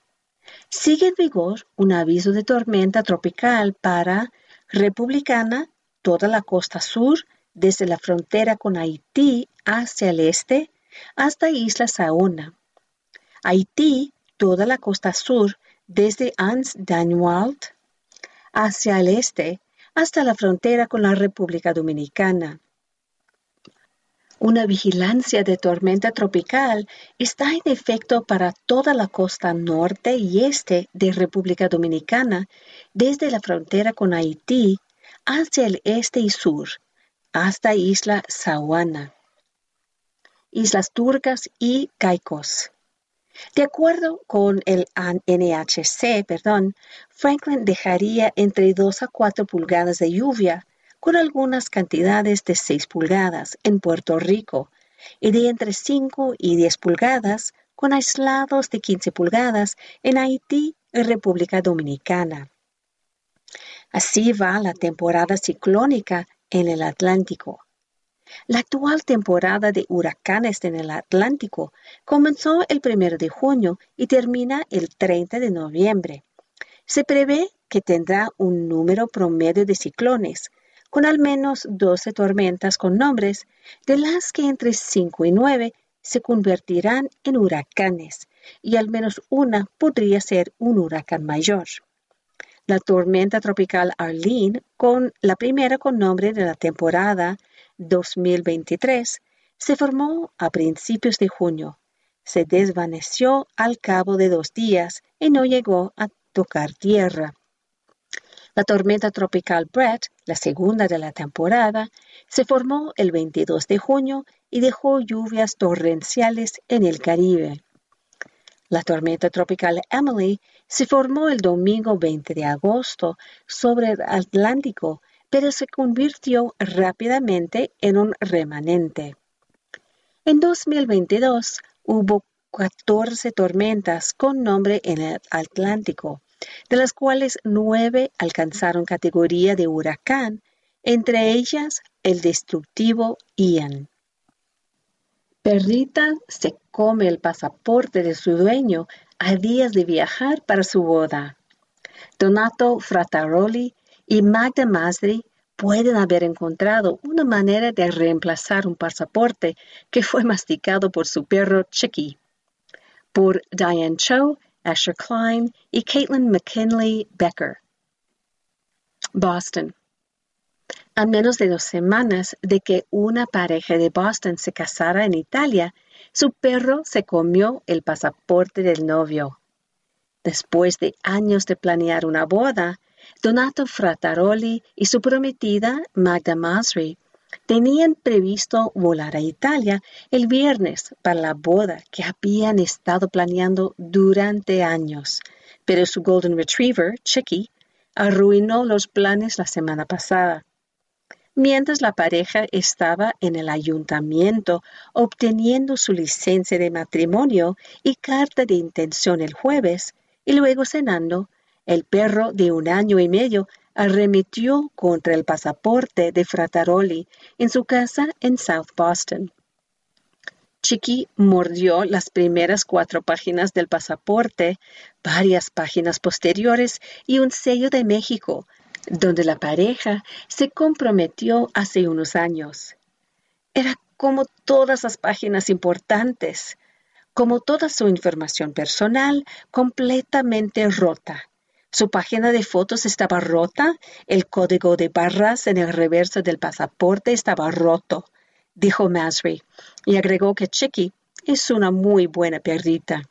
Sigue en vigor un aviso de tormenta tropical para Republicana, toda la costa sur, desde la frontera con Haití hacia el este, hasta Isla Saona. Haití, toda la costa sur, desde Ans Daniwald hacia el este hasta la frontera con la República Dominicana. Una vigilancia de tormenta tropical está en efecto para toda la costa norte y este de República Dominicana, desde la frontera con Haití hacia el este y sur, hasta Isla Sawana, Islas Turcas y Caicos. De acuerdo con el NHC, perdón, Franklin dejaría entre 2 a 4 pulgadas de lluvia, con algunas cantidades de 6 pulgadas en Puerto Rico y de entre 5 y 10 pulgadas, con aislados de 15 pulgadas en Haití y República Dominicana. Así va la temporada ciclónica en el Atlántico. La actual temporada de huracanes en el Atlántico comenzó el 1 de junio y termina el 30 de noviembre. Se prevé que tendrá un número promedio de ciclones, con al menos 12 tormentas con nombres, de las que entre 5 y 9 se convertirán en huracanes, y al menos una podría ser un huracán mayor. La tormenta tropical Arlene, con la primera con nombre de la temporada, 2023 se formó a principios de junio. Se desvaneció al cabo de dos días y no llegó a tocar tierra. La tormenta tropical Brett, la segunda de la temporada, se formó el 22 de junio y dejó lluvias torrenciales en el Caribe. La tormenta tropical Emily se formó el domingo 20 de agosto sobre el Atlántico pero se convirtió rápidamente en un remanente. En 2022 hubo 14 tormentas con nombre en el Atlántico, de las cuales nueve alcanzaron categoría de huracán, entre ellas el destructivo Ian. Perrita se come el pasaporte de su dueño a días de viajar para su boda. Donato Frataroli y Magda Masri pueden haber encontrado una manera de reemplazar un pasaporte que fue masticado por su perro Chicky. Por Diane Cho, Asher Klein y Caitlin McKinley Becker. Boston. A menos de dos semanas de que una pareja de Boston se casara en Italia, su perro se comió el pasaporte del novio. Después de años de planear una boda, Donato Frataroli y su prometida Magda Masri tenían previsto volar a Italia el viernes para la boda que habían estado planeando durante años, pero su Golden Retriever, Chicky, arruinó los planes la semana pasada. Mientras la pareja estaba en el ayuntamiento obteniendo su licencia de matrimonio y carta de intención el jueves, y luego cenando, el perro de un año y medio arremetió contra el pasaporte de Frataroli en su casa en South Boston. Chiqui mordió las primeras cuatro páginas del pasaporte, varias páginas posteriores y un sello de México, donde la pareja se comprometió hace unos años. Era como todas las páginas importantes, como toda su información personal, completamente rota. Su página de fotos estaba rota, el código de barras en el reverso del pasaporte estaba roto, dijo Masry, y agregó que Chicky es una muy buena perrita.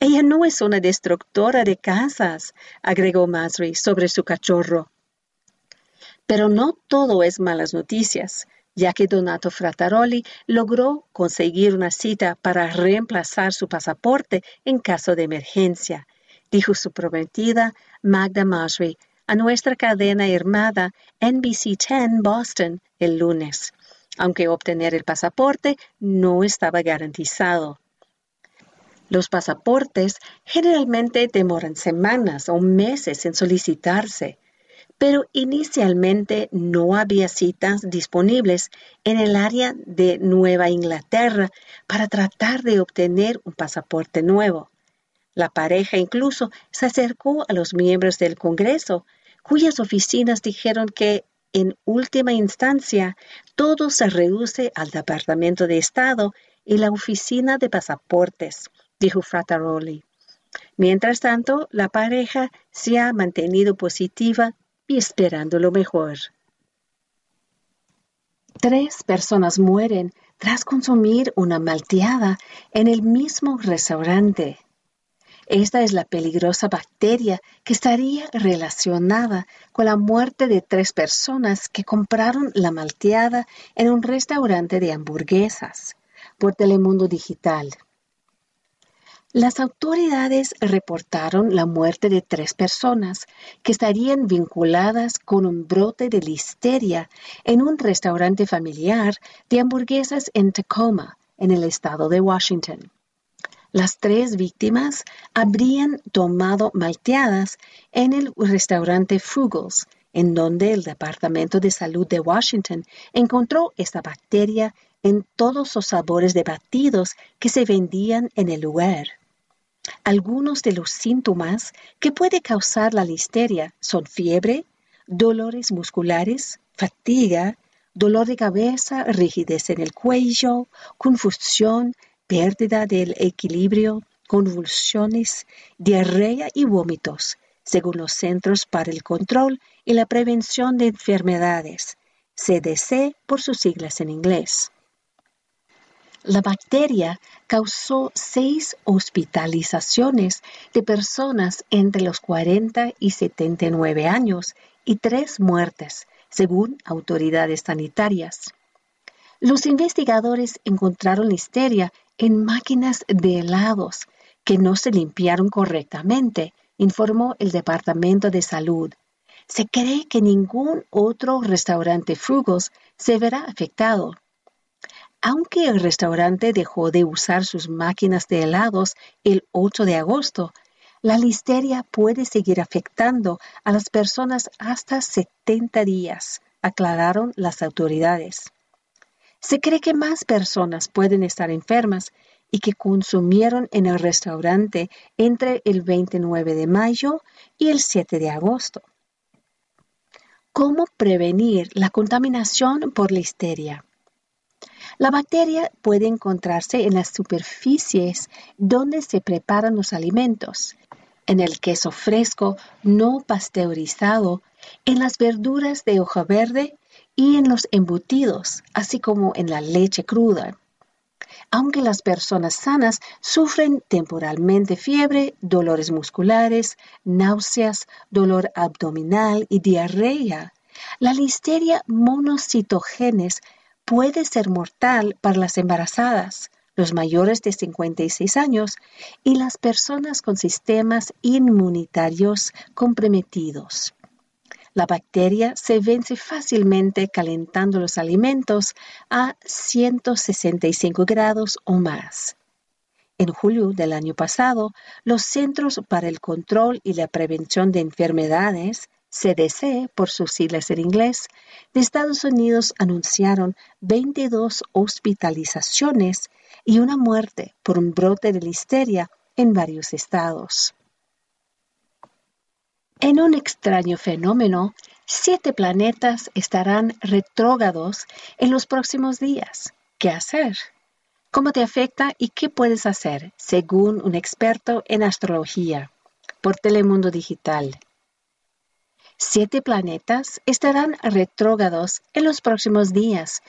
Ella no es una destructora de casas, agregó Masry sobre su cachorro. Pero no todo es malas noticias, ya que Donato Frataroli logró conseguir una cita para reemplazar su pasaporte en caso de emergencia, dijo su prometida Magda Masry a nuestra cadena hermana NBC 10 Boston el lunes, aunque obtener el pasaporte no estaba garantizado. Los pasaportes generalmente demoran semanas o meses en solicitarse, pero inicialmente no había citas disponibles en el área de Nueva Inglaterra para tratar de obtener un pasaporte nuevo. La pareja incluso se acercó a los miembros del Congreso, cuyas oficinas dijeron que en última instancia todo se reduce al Departamento de Estado y la Oficina de Pasaportes dijo Frataroli. Mientras tanto, la pareja se ha mantenido positiva y esperando lo mejor. Tres personas mueren tras consumir una malteada en el mismo restaurante. Esta es la peligrosa bacteria que estaría relacionada con la muerte de tres personas que compraron la malteada en un restaurante de hamburguesas por Telemundo Digital. Las autoridades reportaron la muerte de tres personas que estarían vinculadas con un brote de listeria en un restaurante familiar de hamburguesas en Tacoma, en el estado de Washington. Las tres víctimas habrían tomado malteadas en el restaurante Fugels, en donde el Departamento de Salud de Washington encontró esta bacteria en todos los sabores de batidos que se vendían en el lugar. Algunos de los síntomas que puede causar la listeria son fiebre, dolores musculares, fatiga, dolor de cabeza, rigidez en el cuello, confusión, pérdida del equilibrio, convulsiones, diarrea y vómitos, según los Centros para el Control y la Prevención de Enfermedades, CDC por sus siglas en inglés. La bacteria causó seis hospitalizaciones de personas entre los 40 y 79 años y tres muertes, según autoridades sanitarias. Los investigadores encontraron listeria en máquinas de helados que no se limpiaron correctamente, informó el Departamento de Salud. Se cree que ningún otro restaurante Frugos se verá afectado. Aunque el restaurante dejó de usar sus máquinas de helados el 8 de agosto, la listeria puede seguir afectando a las personas hasta 70 días, aclararon las autoridades. Se cree que más personas pueden estar enfermas y que consumieron en el restaurante entre el 29 de mayo y el 7 de agosto. ¿Cómo prevenir la contaminación por listeria? La bacteria puede encontrarse en las superficies donde se preparan los alimentos, en el queso fresco no pasteurizado, en las verduras de hoja verde y en los embutidos, así como en la leche cruda. Aunque las personas sanas sufren temporalmente fiebre, dolores musculares, náuseas, dolor abdominal y diarrea, la listeria monocitogenes puede ser mortal para las embarazadas, los mayores de 56 años y las personas con sistemas inmunitarios comprometidos. La bacteria se vence fácilmente calentando los alimentos a 165 grados o más. En julio del año pasado, los Centros para el Control y la Prevención de Enfermedades CDC, por sus siglas en inglés, de Estados Unidos anunciaron 22 hospitalizaciones y una muerte por un brote de listeria en varios estados. En un extraño fenómeno, siete planetas estarán retrógados en los próximos días. ¿Qué hacer? ¿Cómo te afecta y qué puedes hacer según un experto en astrología por Telemundo Digital? Siete planetas estarán retrógrados en los próximos días,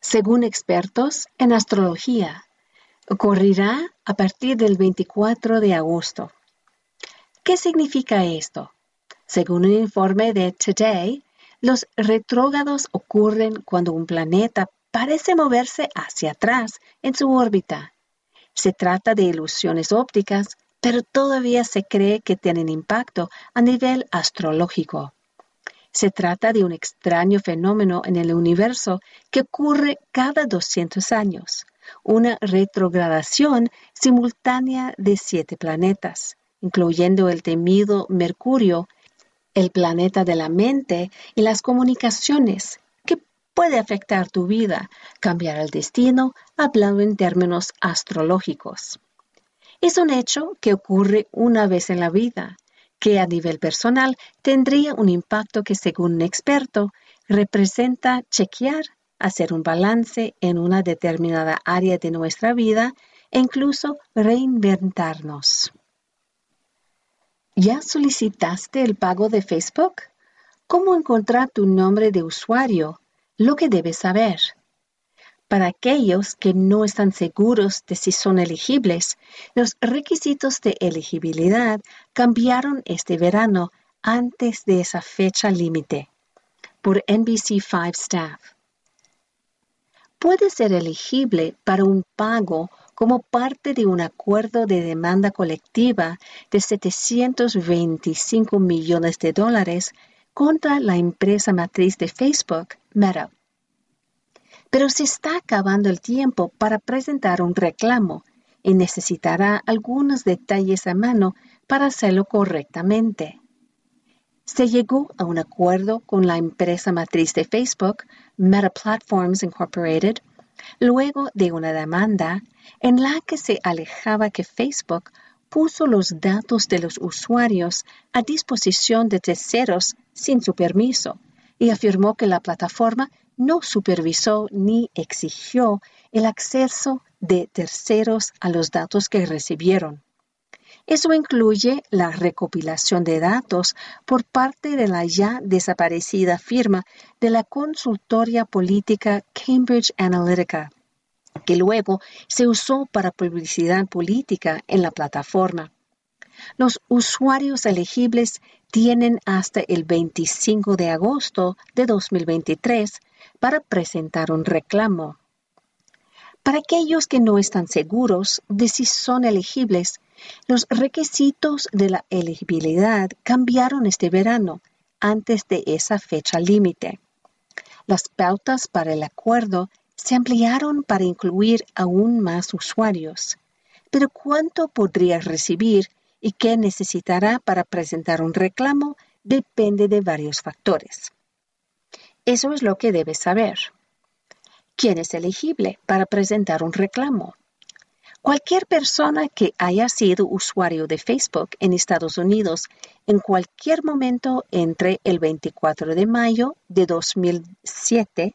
según expertos en astrología. Ocurrirá a partir del 24 de agosto. ¿Qué significa esto? Según un informe de Today, los retrógrados ocurren cuando un planeta parece moverse hacia atrás en su órbita. Se trata de ilusiones ópticas, pero todavía se cree que tienen impacto a nivel astrológico. Se trata de un extraño fenómeno en el universo que ocurre cada 200 años, una retrogradación simultánea de siete planetas, incluyendo el temido Mercurio, el planeta de la mente y las comunicaciones, puede afectar tu vida, cambiar el destino, hablando en términos astrológicos. Es un hecho que ocurre una vez en la vida, que a nivel personal tendría un impacto que según un experto representa chequear, hacer un balance en una determinada área de nuestra vida e incluso reinventarnos. ¿Ya solicitaste el pago de Facebook? ¿Cómo encontrar tu nombre de usuario? lo que debes saber. Para aquellos que no están seguros de si son elegibles, los requisitos de elegibilidad cambiaron este verano antes de esa fecha límite. Por NBC5 Staff. Puede ser elegible para un pago como parte de un acuerdo de demanda colectiva de 725 millones de dólares contra la empresa matriz de Facebook, Meta. Pero se está acabando el tiempo para presentar un reclamo y necesitará algunos detalles a mano para hacerlo correctamente. Se llegó a un acuerdo con la empresa matriz de Facebook, Meta Platforms Incorporated, luego de una demanda en la que se alejaba que Facebook puso los datos de los usuarios a disposición de terceros sin su permiso y afirmó que la plataforma no supervisó ni exigió el acceso de terceros a los datos que recibieron. Eso incluye la recopilación de datos por parte de la ya desaparecida firma de la consultoria política Cambridge Analytica que luego se usó para publicidad política en la plataforma. Los usuarios elegibles tienen hasta el 25 de agosto de 2023 para presentar un reclamo. Para aquellos que no están seguros de si son elegibles, los requisitos de la elegibilidad cambiaron este verano antes de esa fecha límite. Las pautas para el acuerdo se ampliaron para incluir aún más usuarios. Pero cuánto podría recibir y qué necesitará para presentar un reclamo depende de varios factores. Eso es lo que debes saber. ¿Quién es elegible para presentar un reclamo? Cualquier persona que haya sido usuario de Facebook en Estados Unidos en cualquier momento entre el 24 de mayo de 2007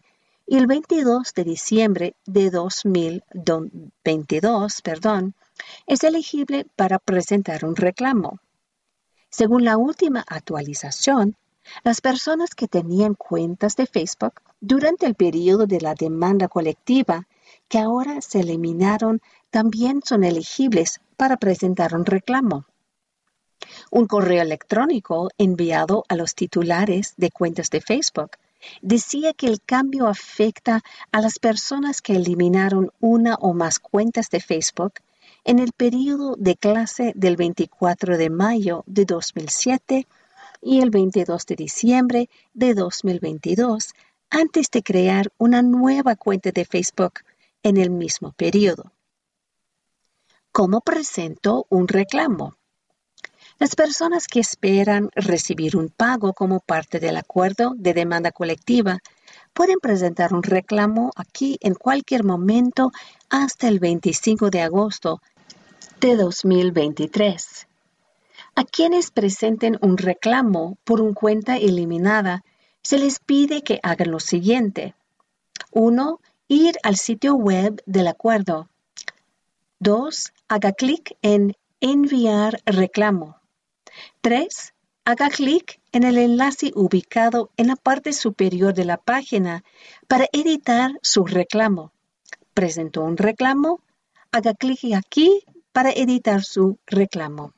y el 22 de diciembre de 2022 perdón, es elegible para presentar un reclamo. Según la última actualización, las personas que tenían cuentas de Facebook durante el periodo de la demanda colectiva que ahora se eliminaron también son elegibles para presentar un reclamo. Un correo electrónico enviado a los titulares de cuentas de Facebook decía que el cambio afecta a las personas que eliminaron una o más cuentas de Facebook en el periodo de clase del 24 de mayo de 2007 y el 22 de diciembre de 2022 antes de crear una nueva cuenta de Facebook en el mismo periodo. ¿Cómo presento un reclamo? Las personas que esperan recibir un pago como parte del acuerdo de demanda colectiva pueden presentar un reclamo aquí en cualquier momento hasta el 25 de agosto de 2023. A quienes presenten un reclamo por una cuenta eliminada, se les pide que hagan lo siguiente. 1. ir al sitio web del acuerdo. 2. Haga clic en Enviar reclamo. 3. Haga clic en el enlace ubicado en la parte superior de la página para editar su reclamo. ¿Presentó un reclamo? Haga clic aquí para editar su reclamo.